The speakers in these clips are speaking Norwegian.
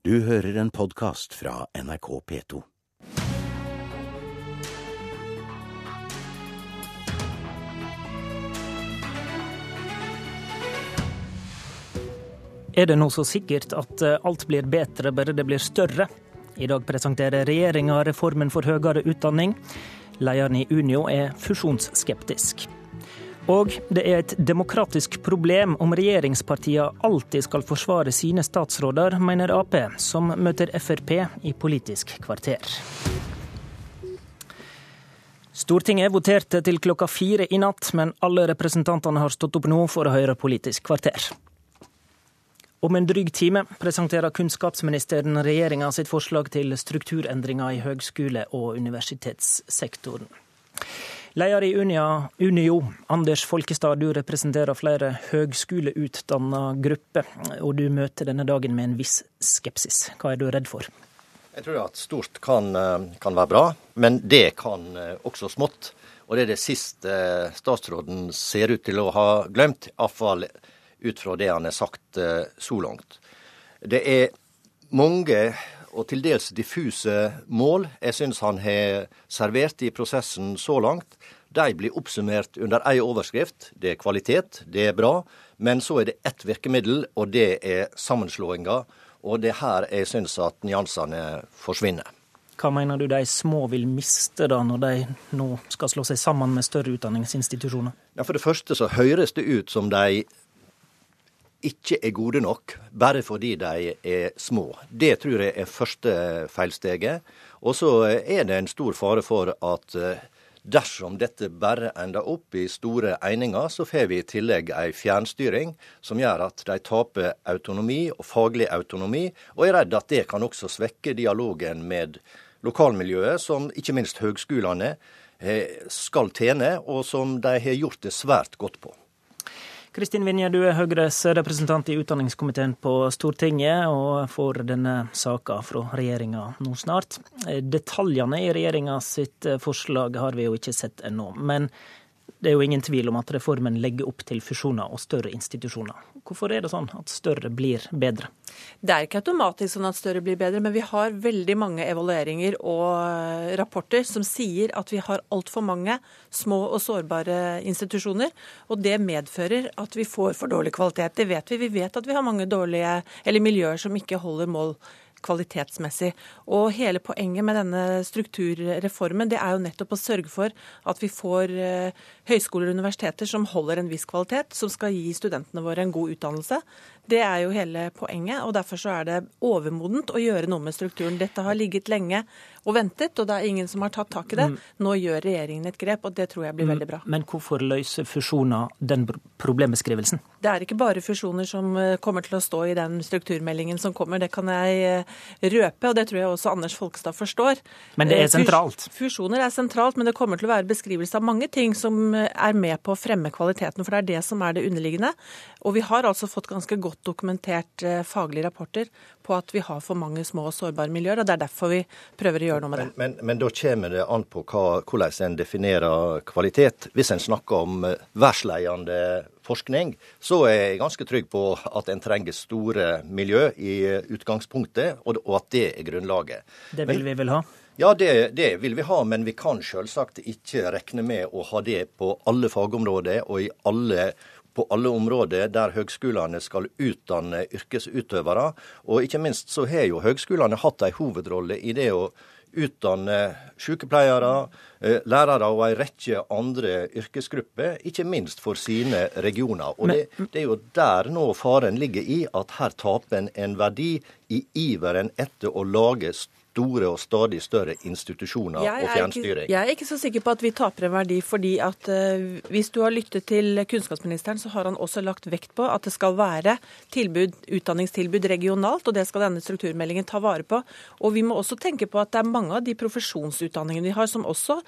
Du hører en podkast fra NRK P2. Er det nå så sikkert at eh, alt blir bedre bare det blir større? I dag presenterer regjeringa reformen for høyere utdanning. Lederen i Unio er fusjonsskeptisk. Og det er et demokratisk problem om regjeringspartiene alltid skal forsvare sine statsråder, mener Ap, som møter Frp i Politisk kvarter. Stortinget voterte til klokka fire i natt, men alle representantene har stått opp nå for å høre Politisk kvarter. Om en dryg time presenterer kunnskapsministeren regjeringa sitt forslag til strukturendringer i høgskole- og universitetssektoren. Leder i Unio, Anders Folkestad, du representerer flere høgskoleutdanna grupper, og du møter denne dagen med en viss skepsis. Hva er du redd for? Jeg tror at stort kan, kan være bra, men det kan også smått. Og det er det siste statsråden ser ut til å ha glemt, iallfall ut fra det han har sagt eh, så langt. Det er mange og til dels diffuse mål jeg syns han har servert i prosessen så langt. De blir oppsummert under ei overskrift. Det er kvalitet, det er bra. Men så er det ett virkemiddel, og det er sammenslåinga. Og det er her jeg syns at nyansene forsvinner. Hva mener du de små vil miste da, når de nå skal slå seg sammen med større utdanningsinstitusjoner? Ja, For det første så høres det ut som de ikke er gode nok bare fordi de er små. Det tror jeg er første feilsteget. Og så er det en stor fare for at eh, dersom dette bare ender opp i store eininger, så får vi i tillegg ei fjernstyring som gjør at de taper autonomi og faglig autonomi. Og er redd at det kan også svekke dialogen med lokalmiljøet, som ikke minst høgskolene eh, skal tjene, og som de har gjort det svært godt på. Kristin Vinje, du er Høyres representant i utdanningskomiteen på Stortinget, og får denne saka fra regjeringa nå snart. Detaljene i regjeringa sitt forslag har vi jo ikke sett ennå. Men det er jo ingen tvil om at reformen legger opp til fusjoner og større institusjoner. Hvorfor er det sånn at større blir bedre? Det er ikke automatisk sånn at større blir bedre, men vi har veldig mange evalueringer og rapporter som sier at vi har altfor mange små og sårbare institusjoner. Og det medfører at vi får for dårlig kvalitet. Det vet vi. Vi vet at vi har mange dårlige, eller miljøer som ikke holder mål kvalitetsmessig. Og hele poenget med denne strukturreformen det er jo nettopp å sørge for at vi får høyskoler og universiteter som holder en viss kvalitet, som skal gi studentene våre en god utdannelse. Det er jo hele poenget, og derfor så er det overmodent å gjøre noe med strukturen. Dette har ligget lenge og ventet, og det er ingen som har tatt tak i det. Nå gjør regjeringen et grep, og det tror jeg blir veldig bra. Men hvorfor løser fusjoner den problembeskrivelsen? Det er ikke bare fusjoner som kommer til å stå i den strukturmeldingen som kommer, det kan jeg røpe, og det tror jeg også Anders Folkestad forstår. Men det er sentralt? Fusjoner er sentralt, men det kommer til å være beskrivelse av mange ting som er med på å fremme kvaliteten, for det er det som er det underliggende. Og vi har altså fått ganske godt dokumentert faglige rapporter på at vi har for mange små og sårbare miljøer, og det er derfor vi prøver å gjøre noe med det. Men, men, men da kommer det an på hva, hvordan en definerer kvalitet. Hvis en snakker om værsleiende forskning, så er jeg ganske trygg på at en trenger store miljø i utgangspunktet, og, og at det er grunnlaget. Det vil vi vel ha? Ja, det, det, vil vi ha, men vi kan selvsagt ikke regne med å ha det på alle fagområder og i alle på alle områder der høgskolene skal utdanne yrkesutøvere. Og ikke minst så har jo høgskolene hatt en hovedrolle i det å utdanne sykepleiere, lærere og en rekke andre yrkesgrupper, ikke minst for sine regioner. Og det, det, er jo der nå faren ligger i at her taper en en verdi i iveren etter å lage store og stadig større institusjoner og fjernstyring. Jeg er ikke så sikker på at vi taper en verdi, fordi at uh, hvis du har lyttet til kunnskapsministeren, så har han også lagt vekt på at det skal være tilbud, utdanningstilbud regionalt, og det skal denne strukturmeldingen ta vare på. Og vi må også tenke på at det er mange av de profesjonsutdanningene vi har som også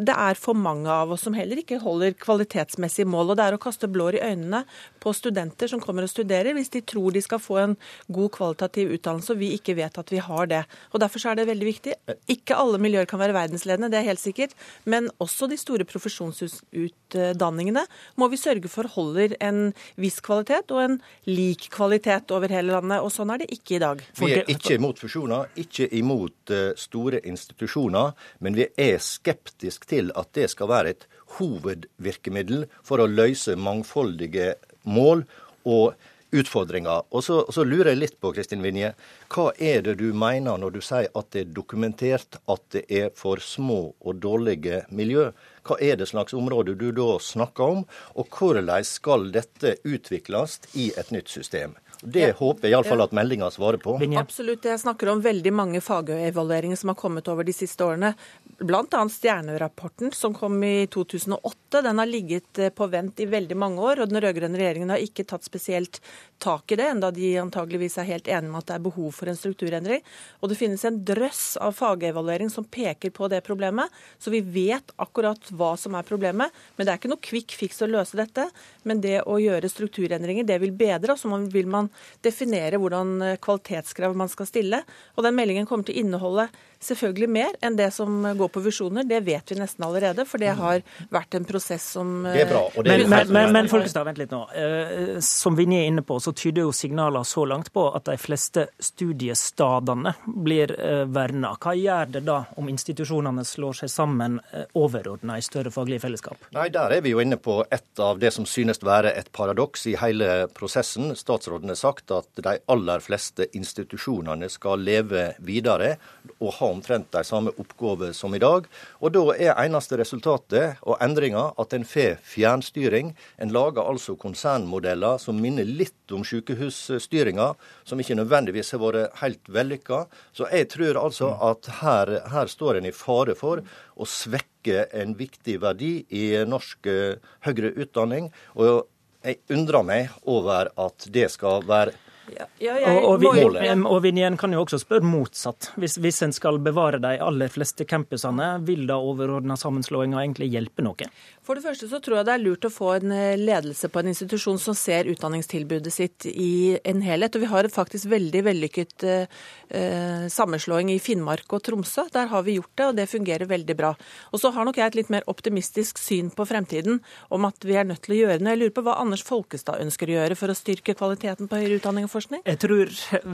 det er for mange av oss som heller ikke holder kvalitetsmessige mål. Og det er å kaste blår i øynene på studenter som kommer og studerer, hvis de tror de skal få en god kvalitativ utdannelse og vi ikke vet at vi har det. Og Derfor er det veldig viktig. Ikke alle miljøer kan være verdensledende, det er helt sikkert. Men også de store profesjonsutdanningene må vi sørge for holder en viss kvalitet og en lik kvalitet over hele landet. Og sånn er det ikke i dag. Vi er ikke imot fusjoner, ikke imot eh, store institusjoner, men vi er skeptiske til at det skal være et hovedvirkemiddel for å løse mangfoldige mål og utfordringer. Og så, så, lurer jeg litt på, Kristin Vinje, hva er det du mener når du sier at det er dokumentert at det er for små og dårlige miljø? Hva er det slags område du da snakker om, og hvordan skal dette utvikles i et nytt system? Det ja. håper jeg iallfall at meldinga svarer på. Absolutt. Jeg snakker om veldig mange fagevalueringer som har kommet over de siste årene. Bl.a. Stjernerapporten som kom i 2008. Den har ligget eh, på vent i veldig mange år, og den rød-grønne regjeringen har ikke tatt spesielt tak i det, enda de antageligvis er helt enige med at det er behov for en strukturendring. Og det finnes en drøss av fagevaluering som peker på det problemet, så vi vet akkurat hva som er problemet. Men det er ikke noe quick fix å løse dette. Men det å gjøre strukturendringer, det vil bedre, og så vil man definere hvordan eh, kvalitetskrav man skal stille. Og den meldingen kommer til å inneholde selvfølgelig mer enn det som går på visjoner. Det vet vi nesten allerede, for det har vært en prosess som Det er bra. og det er Men, men, men, men Folkestad, vent litt nå. Eh, som Vinje er inne på, så tyder jo signaler så langt på at de fleste studiestadene blir eh, verna. Hva gjør det da om institusjonene slår seg sammen eh, overordna i større faglige fellesskap? Nei, Der er vi jo inne på et av det som synes være et paradoks i hele prosessen. Statsråden har sagt at de aller fleste institusjonene skal leve videre og ha omtrent de samme oppgaver som i dag. Og da er eneste resultatet og endringa at en får fjernstyring. En lager altså konsernmodeller som minner litt om sykehusstyringa, som ikke nødvendigvis har vært helt vellykka. Så jeg tror altså at her, her står en i fare for å svekke en viktig verdi i norsk eh, høyere utdanning. Og jeg undrer meg over at det skal være ja, ja, jeg, og, og, vi, og Vinjen kan jo også spørre motsatt. Hvis, hvis en skal bevare de aller fleste campusene, vil da overordna sammenslåinga egentlig hjelpe noe? For det første så tror jeg det er lurt å få en eh, ledelse på en institusjon som ser utdanningstilbudet sitt i en helhet. Og vi har faktisk veldig vellykket eh, eh, sammenslåing i Finnmark og Tromsø. Der har vi gjort det, og det fungerer veldig bra. Og så har nok jeg et litt mer optimistisk syn på fremtiden om at vi er nødt til å gjøre noe. Jeg lurer på hva Anders Folkestad ønsker å gjøre for å styrke kvaliteten på høyere utdanning og forskning? Jeg tror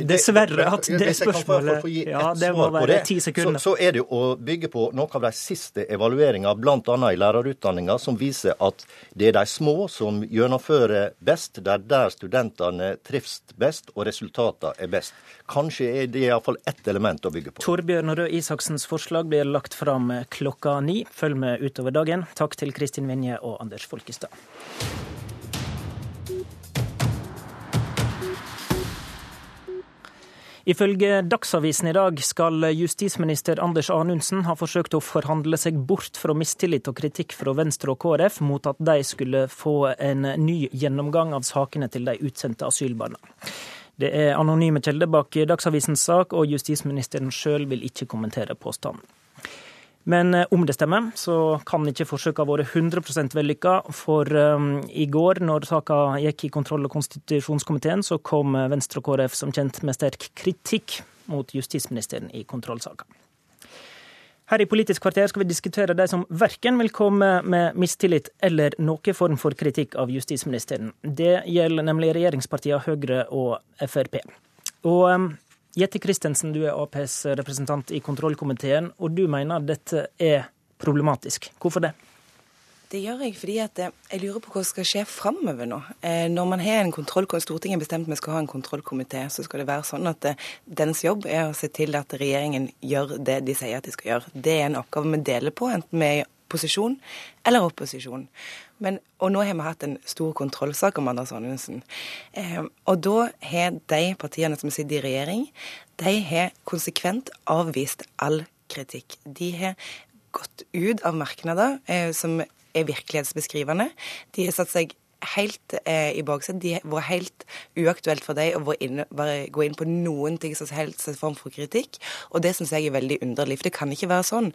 dessverre at det spørsmålet Ja, det må være ti sekunder. Så, så er det jo å bygge på noen av de siste evalueringene, bl.a. i lærerutdanninga som viser at det er de små som gjennomfører best. Det er der studentene trives best, og resultatene er best. Kanskje er det iallfall ett element å bygge på. Torbjørn Røe Isaksens forslag blir lagt fram klokka ni. Følg med utover dagen. Takk til Kristin Vinje og Anders Folkestad. Ifølge Dagsavisen i dag skal justisminister Anders Anundsen ha forsøkt å forhandle seg bort fra mistillit og kritikk fra Venstre og KrF mot at de skulle få en ny gjennomgang av sakene til de utsendte asylbarna. Det er anonyme kilder bak Dagsavisens sak, og justisministeren sjøl vil ikke kommentere påstanden. Men eh, om det stemmer, så kan ikke forsøket ha vært 100 vellykka. For um, i går, når saka gikk i kontroll- og konstitusjonskomiteen, så kom Venstre og KrF som kjent med sterk kritikk mot justisministeren i kontrollsaka. Her i Politisk kvarter skal vi diskutere de som verken vil komme med mistillit eller noen form for kritikk av justisministeren. Det gjelder nemlig regjeringspartiene Høyre og Frp. Og um, Jette Christensen, du er Aps representant i kontrollkomiteen, og du mener dette er problematisk. Hvorfor det? Det gjør jeg fordi eh, jeg lurer på hva som skal skje framover nå. Eh, når man har en Stortinget har bestemt at vi skal ha en kontrollkomité, så skal det være sånn at eh, dens jobb er å se til at regjeringen gjør det de sier at de skal gjøre. Det er en oppgave vi deler på, enten vi er i posisjon eller opposisjon. Men, og nå har vi hatt en stor kontrollsak om Anders Anundsen. Eh, og da har de partiene som sitter i regjering, de har konsekvent avvist all kritikk. De har gått ut av merknader eh, som er virkelighetsbeskrivende. De har satt seg helt eh, i baksetet. De var helt uaktuelt for deg å gå inn på noen ting som helst form for kritikk. Og det syns jeg er veldig underlig. For det kan ikke være sånn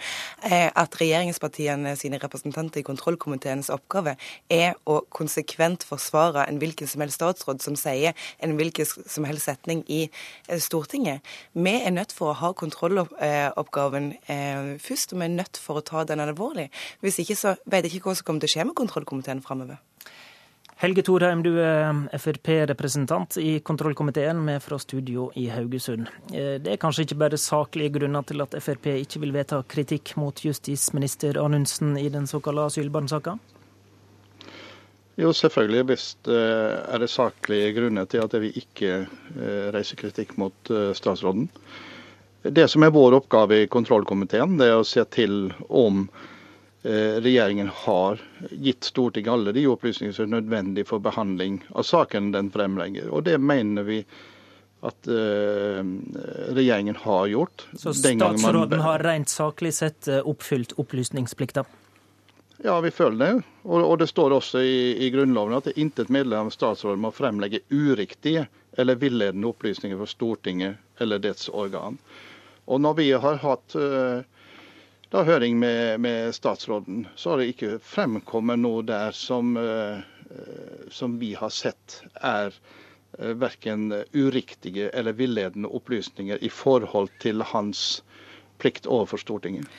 eh, at regjeringspartiene sine representanter i kontrollkomiteens oppgave er å konsekvent forsvare en hvilken som helst statsråd som sier en hvilken som helst setning i eh, Stortinget. Vi er nødt for å ha kontrolloppgaven eh, først, og vi er nødt for å ta den alvorlig. Hvis ikke så vet jeg ikke hva som kommer til å skje med kontrollkomiteen framover. Helge Thorheim, du er Frp-representant i kontrollkomiteen med fra studio i Haugesund. Eh, det er kanskje ikke bare saklige grunner til at Frp ikke vil vedta kritikk mot justisminister Anundsen i den såkalte asylbarnsaka? Jo, selvfølgelig visst eh, er det saklige grunner til at vi ikke eh, reiser kritikk mot statsråden. Det som er vår oppgave i kontrollkomiteen, det er å se til om Eh, regjeringen har gitt Stortinget alle de opplysninger som er nødvendige for behandling av saken den fremlegger. Og det mener vi at uh, regjeringen har gjort. Så statsråden man... har rent saklig sett eh, oppfylt opplysningsplikta? Ja, vi føler det. Og, og det står også i, i, Grunnloven at intet medlem av statsråden må fremlegge uriktige eller villedende opplysninger for Stortinget eller dets organ. Og når vi har hatt uh, da høring med, med, statsråden, så har det ikke fremkommet noe der som, uh, som vi har sett er uh, verken uriktige eller villedende opplysninger i forhold til hans plikt overfor Stortinget.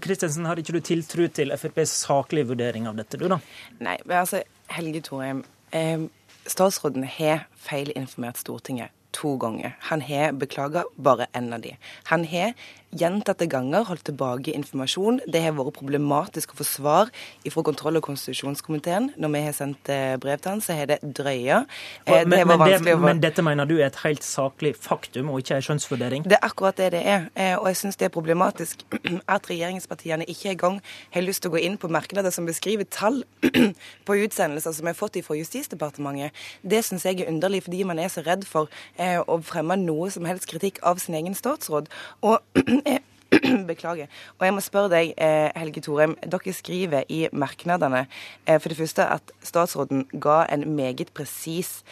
Kristensen, har ikke du tiltro til FrPs saklige vurdering av dette, du da? Nei, men altså, Helge Thorheim. Eh, statsråden har feilinformert Stortinget to ganger. Han har beklaga bare én av de. Han har gjentatte ganger holdt tilbake informasjon. Det har vært problematisk å få svar fra kontroll- og konstitusjonskomiteen. Når vi har sendt eh, brev til han, så har det drøya. Eh, men, det men, det, men, dette mener du er et helt saklig faktum, og ikke en skjønnsvurdering? Det er akkurat det det er. Eh, og jeg syns det er problematisk at regjeringspartiene ikke engang har lyst til å gå inn på merknader som beskriver tall på utsendelser som er fått fra Justisdepartementet. Det syns jeg er underlig, fordi man er så redd for å fremme noe som helst kritikk av sin egen statsråd. Og Beklager. Og jeg må spørre deg, eh, Helge Thorheim. Dere skriver i merknadene eh, for det første at statsråden ga en meget presis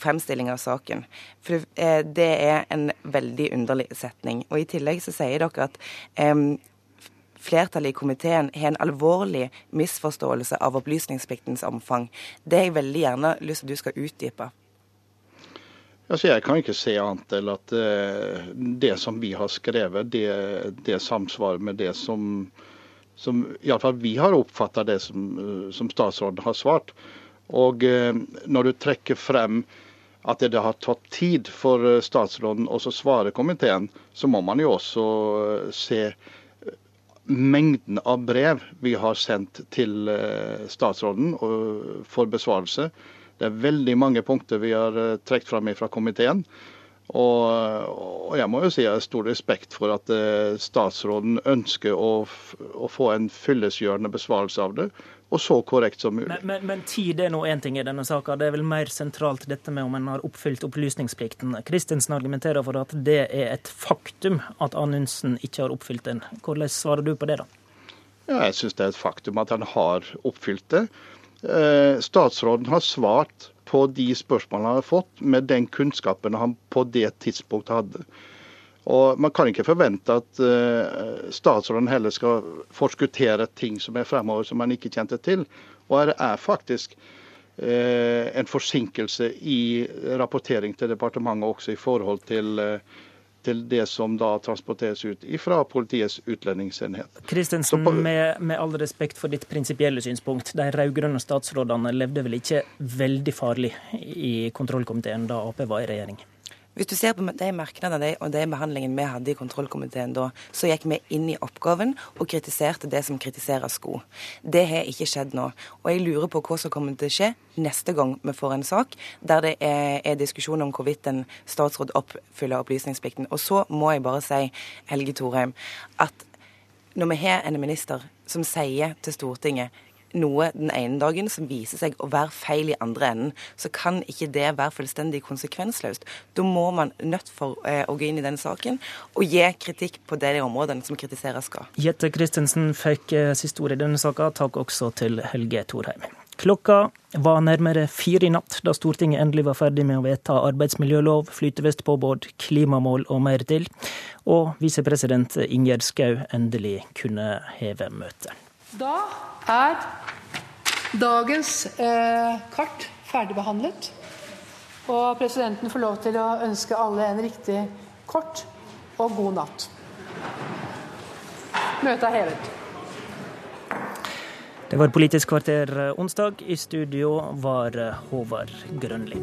fremstilling av saken. For eh, det er en veldig underlig setning. Og i tillegg så sier dere at flertallet i komiteen har en alvorlig misforståelse av opplysningspliktens omfang. Det har jeg veldig gjerne lyst til at du skal utdype. Altså, jeg kan ikke se annet enn at uh, det som vi har skrevet, det, det samsvarer med det som, som Iallfall vi har oppfatta det som, uh, som, statsråden har svart. Og uh, når du trekker frem at det har tatt tid for statsråden å svare komiteen, så må man jo også se mengden av brev vi har sendt til statsråden for besvarelse. Det er veldig mange punkter vi har uh, trukket fram fra komiteen. Og, jeg må jo si jeg har stor respekt for at uh, statsråden ønsker å, å, få en fyllestgjørende besvarelse av det, og så korrekt som mulig. Men, men, men tid er nå én ting i denne saka. Det er vel mer sentralt dette med om en har oppfylt opplysningsplikten. Kristensen argumenterer for at det er et faktum at Anundsen ikke har oppfylt den. Hvordan svarer du på det, da? Ja, jeg syns det er et faktum at han har oppfylt det. Eh, statsråden har svart på de spørsmålene han har fått, med den kunnskapen han på det tidspunktet hadde. Og Man kan ikke forvente at uh, statsråden heller skal forskuttere ting som er fremover som man ikke kjente til. Og det er faktisk uh, en forsinkelse i rapportering til departementet også i forhold til til det som da transporteres ut fra Politiets utlendingsenhet. Kristensen, med, med, all respekt for ditt prinsipielle synspunkt. De rød-grønne statsrådene levde vel ikke veldig farlig i kontrollkomiteen da Ap var i regjering? Hvis du ser på de merknadene og de behandlingen vi hadde i kontrollkomiteen da, så gikk vi inn i oppgaven og kritiserte det som kritiserer sko. Det har ikke skjedd nå. Og jeg lurer på hva som kommer til å skje neste gang vi får en sak der det er, er diskusjon om hvorvidt en statsråd oppfyller opplysningsplikten. Og så må jeg bare si, Helge Thorheim, at når vi har en minister som sier til Stortinget noe den ene dagen som viser seg å være feil i andre enden, så kan ikke det være fullstendig konsekvensløst. Da må man nødt for eh, å gå inn i den saken og gi kritikk på de områdene som kritiseres skal. Jette Christensen fikk eh, siste ord i denne saka. Takk også til Helge Thorheim. Klokka var nærmere fire i natt da Stortinget endelig var ferdig med å vedta arbeidsmiljølov, flytevestpåbud, klimamål og mer til, og visepresident Ingjerd Schou endelig kunne heve møtet. Da er dagens eh, kart ferdigbehandlet. Og presidenten får lov til å ønske alle en riktig kort og god natt. Møtet er hevet. Det var Politisk kvarter eh, onsdag. I studio var eh, Håvard Grønli.